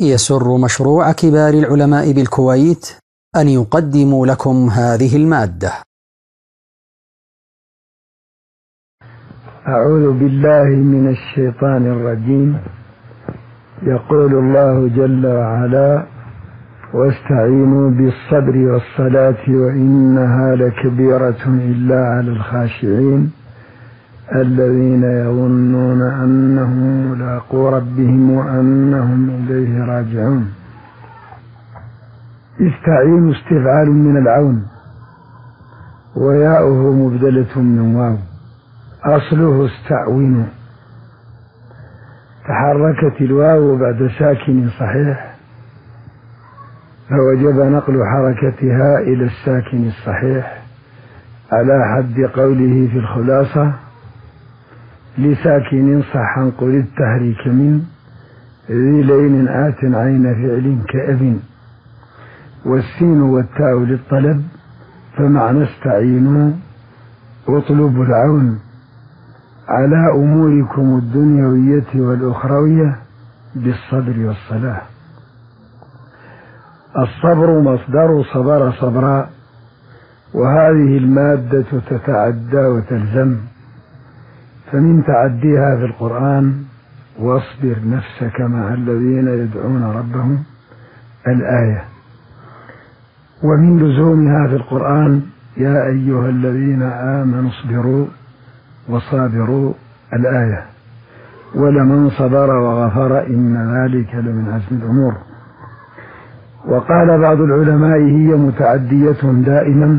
يسر مشروع كبار العلماء بالكويت أن يقدم لكم هذه المادة. أعوذ بالله من الشيطان الرجيم. يقول الله جل وعلا واستعينوا بالصبر والصلاة وإنها لكبيرة إلا على الخاشعين. الذين يظنون أنهم ملاقو ربهم وأنهم إليه راجعون. استعين استفعال من العون. وياؤه مبدلة من واو. أصله استعوين تحركت الواو بعد ساكن صحيح. فوجب نقل حركتها إلى الساكن الصحيح. على حد قوله في الخلاصة. لساكن صحا قل التحريك من ذي لين آت عين فعل كأب والسين والتاء للطلب فمعنى استعينوا واطلبوا العون. على أموركم الدنيوية والأخروية بالصبر والصلاة. الصبر مصدر صبر صبرا وهذه المادة تتعدى وتلزم. فمن تعديها في القرآن واصبر نفسك مع الذين يدعون ربهم الآية. ومن لزومها في القرآن يا أيها الذين آمنوا اصبروا وصابروا الآية. ولمن صبر وغفر إن ذلك لمن عزم الأمور. وقال بعض العلماء هي متعدية دائما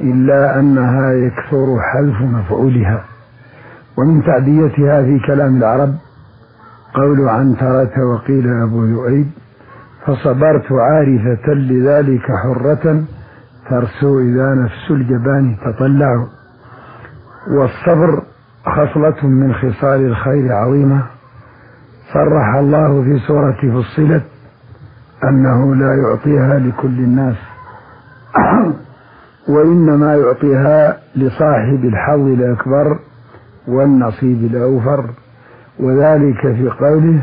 إلا أنها يكثر حذف مفعولها. ومن تعديتها في كلام العرب قول عنترة وقيل أبو ذؤيب فصبرت عارفة لذلك حرة ترسو إذا نفس الجبان تطلع. والصبر خصلة من خصال الخير عظيمة. صرح الله في سورة فصلت أنه لا يعطيها لكل الناس وإنما يعطيها لصاحب الحظ الأكبر والنصيب الأوفر وذلك في قوله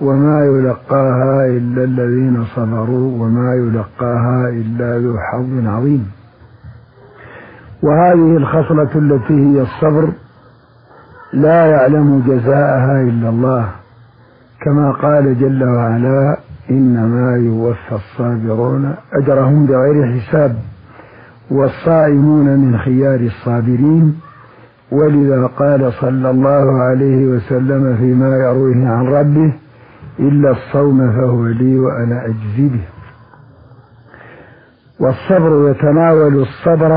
وما يلقاها إلا الذين صبروا وما يلقاها إلا ذو حظ عظيم. وهذه الخصلة التي هي الصبر لا يعلم جزاءها إلا الله كما قال جل وعلا إنما يوفى الصابرون أجرهم بغير حساب والصائمون من خيار الصابرين ولذا قال صلى الله عليه وسلم فيما يرويه عن ربه إلا الصوم فهو لي وأنا أجزي به والصبر يتناول الصبر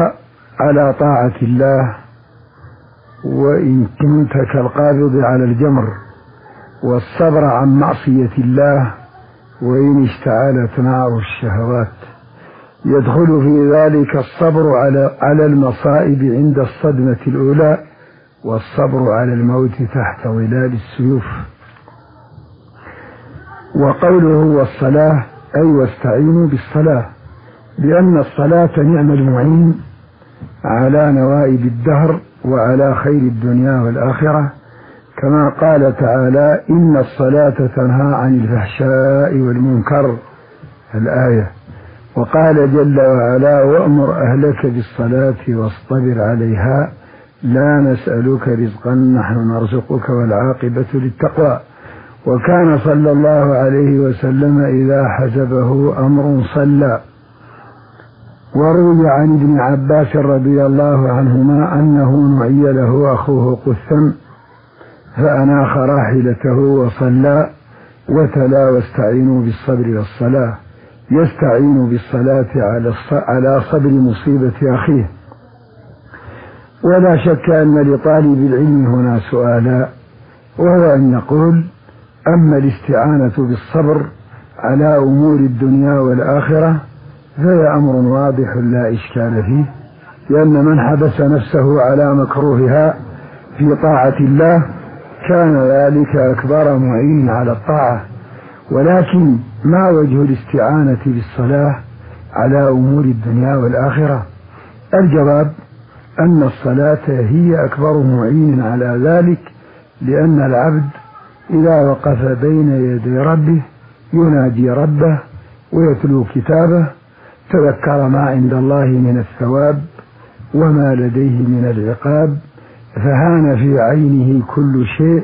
على طاعة الله وإن كنت كالقابض على الجمر. والصبر عن معصية الله وإن اشتعلت نار الشهوات. يدخل في ذلك الصبر على على المصائب عند الصدمة الأولى والصبر على الموت تحت ظلال السيوف. وقوله والصلاة أي واستعينوا بالصلاة لأن الصلاة نعم المعين على نوائب الدهر وعلى خير الدنيا والآخرة. كما قال تعالى إن الصلاة تنهى عن الفحشاء والمنكر. الآية. وقال جل وعلا وأمر أهلك بالصلاة واصطبر عليها لا نسألك رزقا نحن نرزقك والعاقبة للتقوى. وكان صلى الله عليه وسلم إذا حزبه أمر صلى. وروي عن ابن عباس رضي الله عنهما أنه نعي له أخوه قثا فأناخ راحلته وصلى وتلا واستعينوا بالصبر والصلاة. يستعين بالصلاة على على صبر مصيبة أخيه. ولا شك أن لطالب العلم هنا سؤالا وهو أن يقول أما الاستعانة بالصبر على أمور الدنيا والآخرة فهي أمر واضح لا إشكال فيه لأن من حبس نفسه على مكروهها في طاعة الله كان ذلك أكبر معين على الطاعة. ولكن ما وجه الاستعانة بالصلاة على أمور الدنيا والآخرة؟ الجواب أن الصلاة هي أكبر معين على ذلك لأن العبد إذا وقف بين يدي ربه يناجي ربه ويتلو كتابه تذكر ما عند الله من الثواب وما لديه من العقاب فهان في عينه كل شيء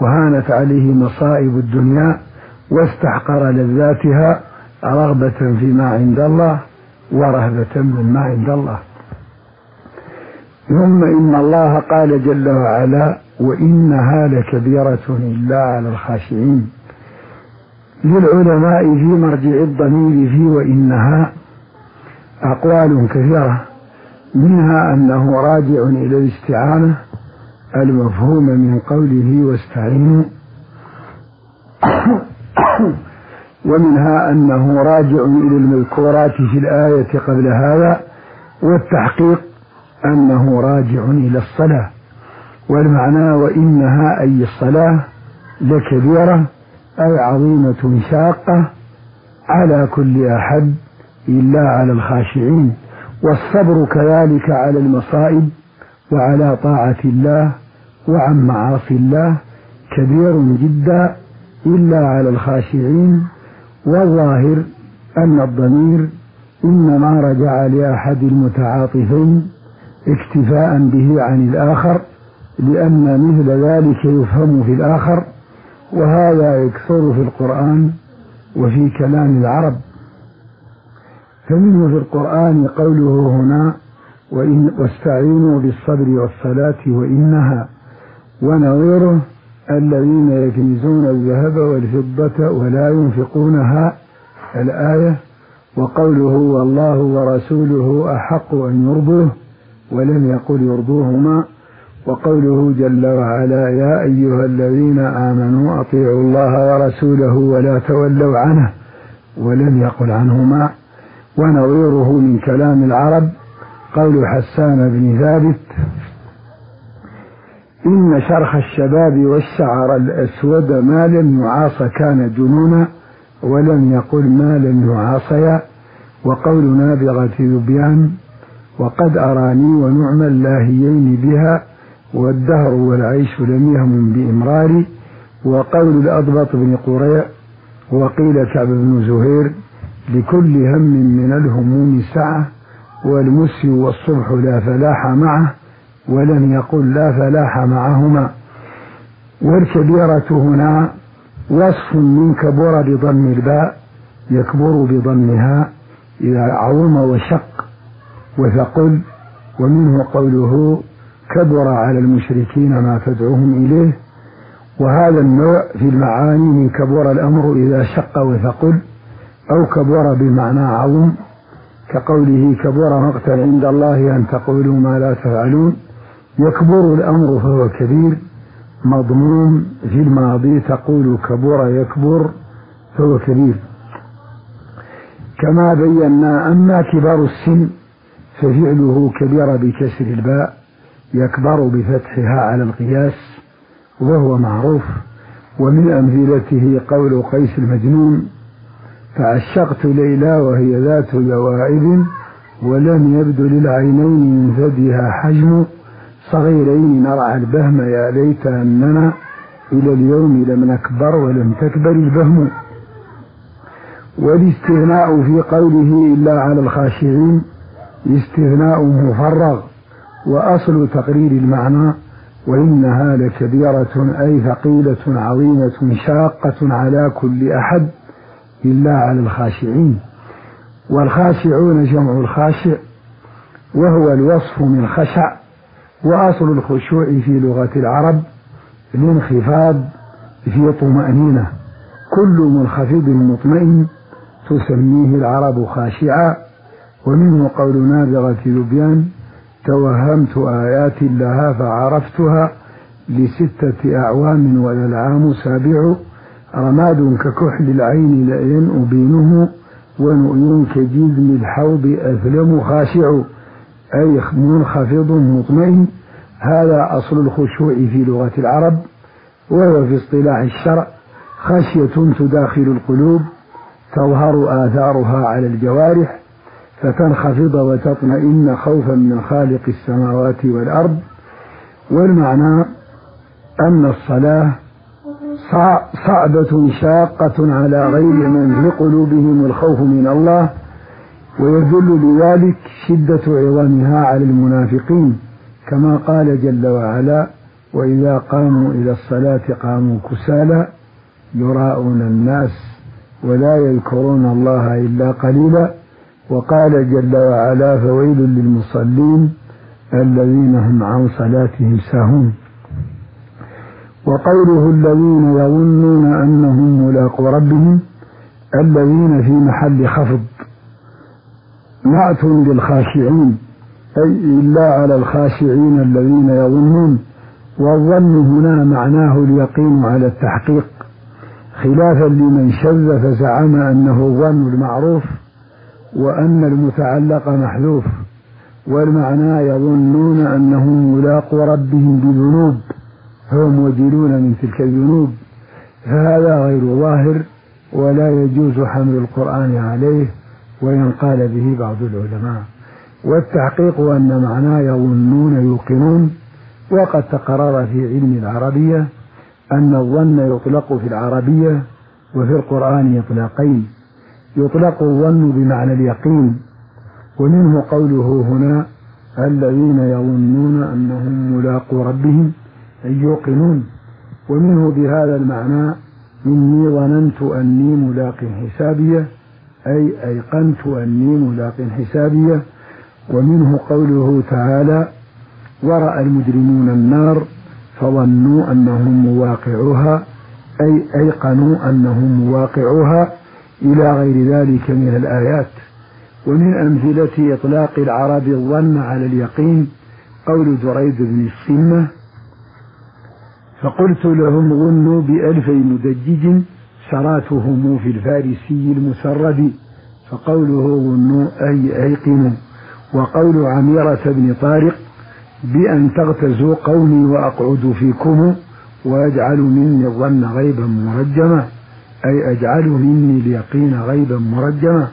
وهانت عليه مصائب الدنيا واستحقر لذاتها رغبة فيما عند الله ورهبة مما عند الله. ثم إن الله قال جل وعلا وإنها لكبيرة إلا على الخاشعين. للعلماء في مرجع الضمير في وإنها أقوال كثيرة منها أنه راجع إلى الاستعانة المفهوم من قوله واستعينوا. ومنها أنه راجع إلى المذكورات في الآية قبل هذا والتحقيق أنه راجع إلى الصلاة. والمعنى وإنها أي الصلاة لكبيرة أي عظيمة شاقة على كل أحد إلا على الخاشعين. والصبر كذلك على المصائب وعلى طاعة الله وعن معاصي الله كبير جدا إلا على الخاشعين والظاهر أن الضمير إنما رجع لأحد المتعاطفين اكتفاء به عن الآخر لأن مثل ذلك يفهم في الآخر وهذا يكثر في القرآن وفي كلام العرب. فمنه في القرآن قوله هنا وإن واستعينوا بالصبر والصلاة وإنها ونظيره الذين يكنزون الذهب والفضة ولا ينفقونها الآية وقوله والله ورسوله أحق أن يرضوه ولم يقل يرضوهما وقوله جل وعلا يا أيها الذين آمنوا أطيعوا الله ورسوله ولا تولوا عنه ولم يقل عنهما. ونظيره من كلام العرب قول حسان بن ثابت إن شرخ الشباب والشعر الأسود ما لم يعاص كان جنونا ولم يقل ما لم يعاصيا. وقول نابغة ذبيان وقد أراني ونعم اللاهيين بها والدهر والعيش لم يهم بإمراري. وقول الأضبط بن قريع وقيل كعب بن زهير لكل هم من الهموم سعة والمسي والصبح لا فلاح معه. ولم يقل لا فلاح معهما. والكبيرة هنا وصف من كبر بضم الباء يكبر بضمها إذا عظم وشق وثقل ومنه قوله كبر على المشركين ما تدعوهم إليه. وهذا النوع في المعاني من كبر الأمر إذا شق وثقل أو كبر بمعنى عظم كقوله كبر مقتا عند الله أن تقولوا ما لا تفعلون. يكبر الأمر فهو كبير. مضموم في الماضي تقول كبر يكبر فهو كبير. كما بينا أما كبر السن ففعله كبر بكسر الباء يكبر بفتحها على القياس وهو معروف. ومن أمثلته قول قيس المجنون فعشقت ليلى وهي ذات جواعب ولم يبد للعينين من ثديها حجم صغيرين نرعى البهم يا ليت أننا إلى اليوم لم نكبر ولم تكبر البهم. والاستغناء في قوله إلا على الخاشعين استثناء مفرغ وأصل تقرير المعنى وإنها لكبيرة أي ثقيلة عظيمة شاقة على كل أحد إلا على الخاشعين. والخاشعون جمع الخاشع وهو الوصف من خشع. وأصل الخشوع في لغة العرب الانخفاض في طمأنينة. كل منخفض مطمئن تسميه العرب خاشعا. ومنه قول نابغة لبيان توهمت آيات لها فعرفتها لستة أعوام ولا العام سابع. رماد ككحل العين لئن أبينه ونؤي كجزم الحوض أثلم خاشع. أي منخفض مطمئن. هذا أصل الخشوع في لغة العرب وهو في اصطلاح الشرع خشية تداخل القلوب تظهر آثارها على الجوارح فتنخفض وتطمئن خوفا من خالق السماوات والأرض. والمعنى أن الصلاة صعبة شاقة على غير من في قلوبهم الخوف من الله. ويدل لذلك شدة عظمها على المنافقين كما قال جل وعلا وإذا قاموا إلى الصلاة قاموا كسالى يراءون الناس ولا يذكرون الله إلا قليلا. وقال جل وعلا فويل للمصلين الذين هم عن صلاتهم ساهون. وقوله الذين يظنون أنهم ملاقو ربهم الذين في محل خفض. نعت للخاشعين أي إلا على الخاشعين الذين يظنون والظن هنا معناه اليقين على التحقيق خلافا لمن شذ فزعم أنه الظن المعروف وأن المتعلق محذوف والمعنى يظنون أنهم ملاقو ربهم بذنوب فهم وجلون من تلك الذنوب فهذا غير ظاهر ولا يجوز حمل القرآن عليه. وإن قال به بعض العلماء. والتحقيق أن معناه يظنون يوقنون وقد تقرر في علم العربية أن الظن يطلق في العربية وفي القرآن إطلاقين. يطلق الظن بمعنى اليقين ومنه قوله هنا الذين يظنون أنهم ملاقو ربهم أي يوقنون. ومنه بهذا المعنى إني ظننت أني ملاق حسابية أي أيقنت أني ملاق حسابية ومنه قوله تعالى ورأى المجرمون النار فظنوا أنهم مواقعوها أي أيقنوا أنهم مواقعوها إلى غير ذلك من الآيات. ومن أمثلة إطلاق العرب الظن على اليقين قول دريد بن الصمة فقلت لهم ظنوا بألفي مدجج شراتهم في الفارسي المسرد فقوله ظنوا أي أيقنوا. وقول عميرة بن طارق بأن تغتزوا قومي وأقعد فيكم ويجعل مني الظن غيبا مرجما أي أجعل مني اليقين غيبا مرجما.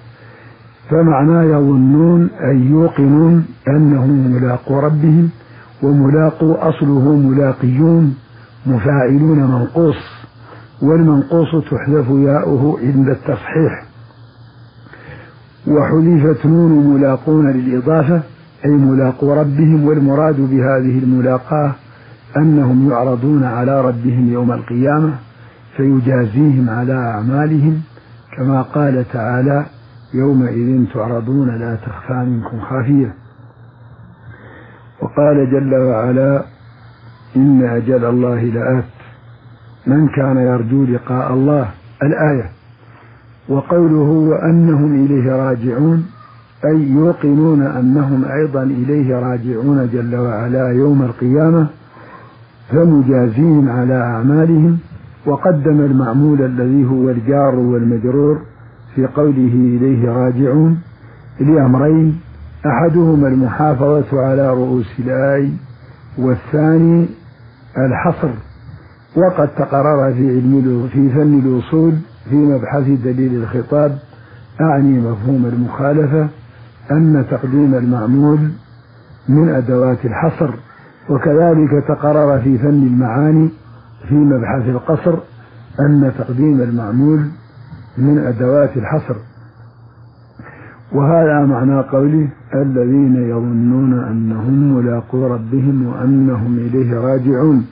فمعناه يظنون أي يوقنون أنهم ملاقو ربهم وملاقو أصله ملاقيون مفاعلون منقوص. والمنقوص تحذف ياؤه عند التصحيح. وحذفت نون ملاقون للإضافة أي ملاقو ربهم والمراد بهذه الملاقاة أنهم يعرضون على ربهم يوم القيامة فيجازيهم على أعمالهم كما قال تعالى يومئذ تعرضون لا تخفى منكم خافية. وقال جل وعلا إن أجل الله لآت. من كان يرجو لقاء الله؟ الآية. وقوله وأنهم إليه راجعون أي يوقنون أنهم أيضا إليه راجعون جل وعلا يوم القيامة فمجازيهم على أعمالهم. وقدم المعمول الذي هو الجار والمجرور في قوله إليه راجعون لأمرين أحدهما المحافظة على رؤوس الآي والثاني الحصر. وقد تقرر في علم في فن الوصول في مبحث دليل الخطاب أعني مفهوم المخالفة أن تقديم المعمول من أدوات الحصر. وكذلك تقرر في فن المعاني في مبحث القصر أن تقديم المعمول من أدوات الحصر. وهذا معنى قوله الذين يظنون أنهم ملاقو ربهم وأنهم إليه راجعون.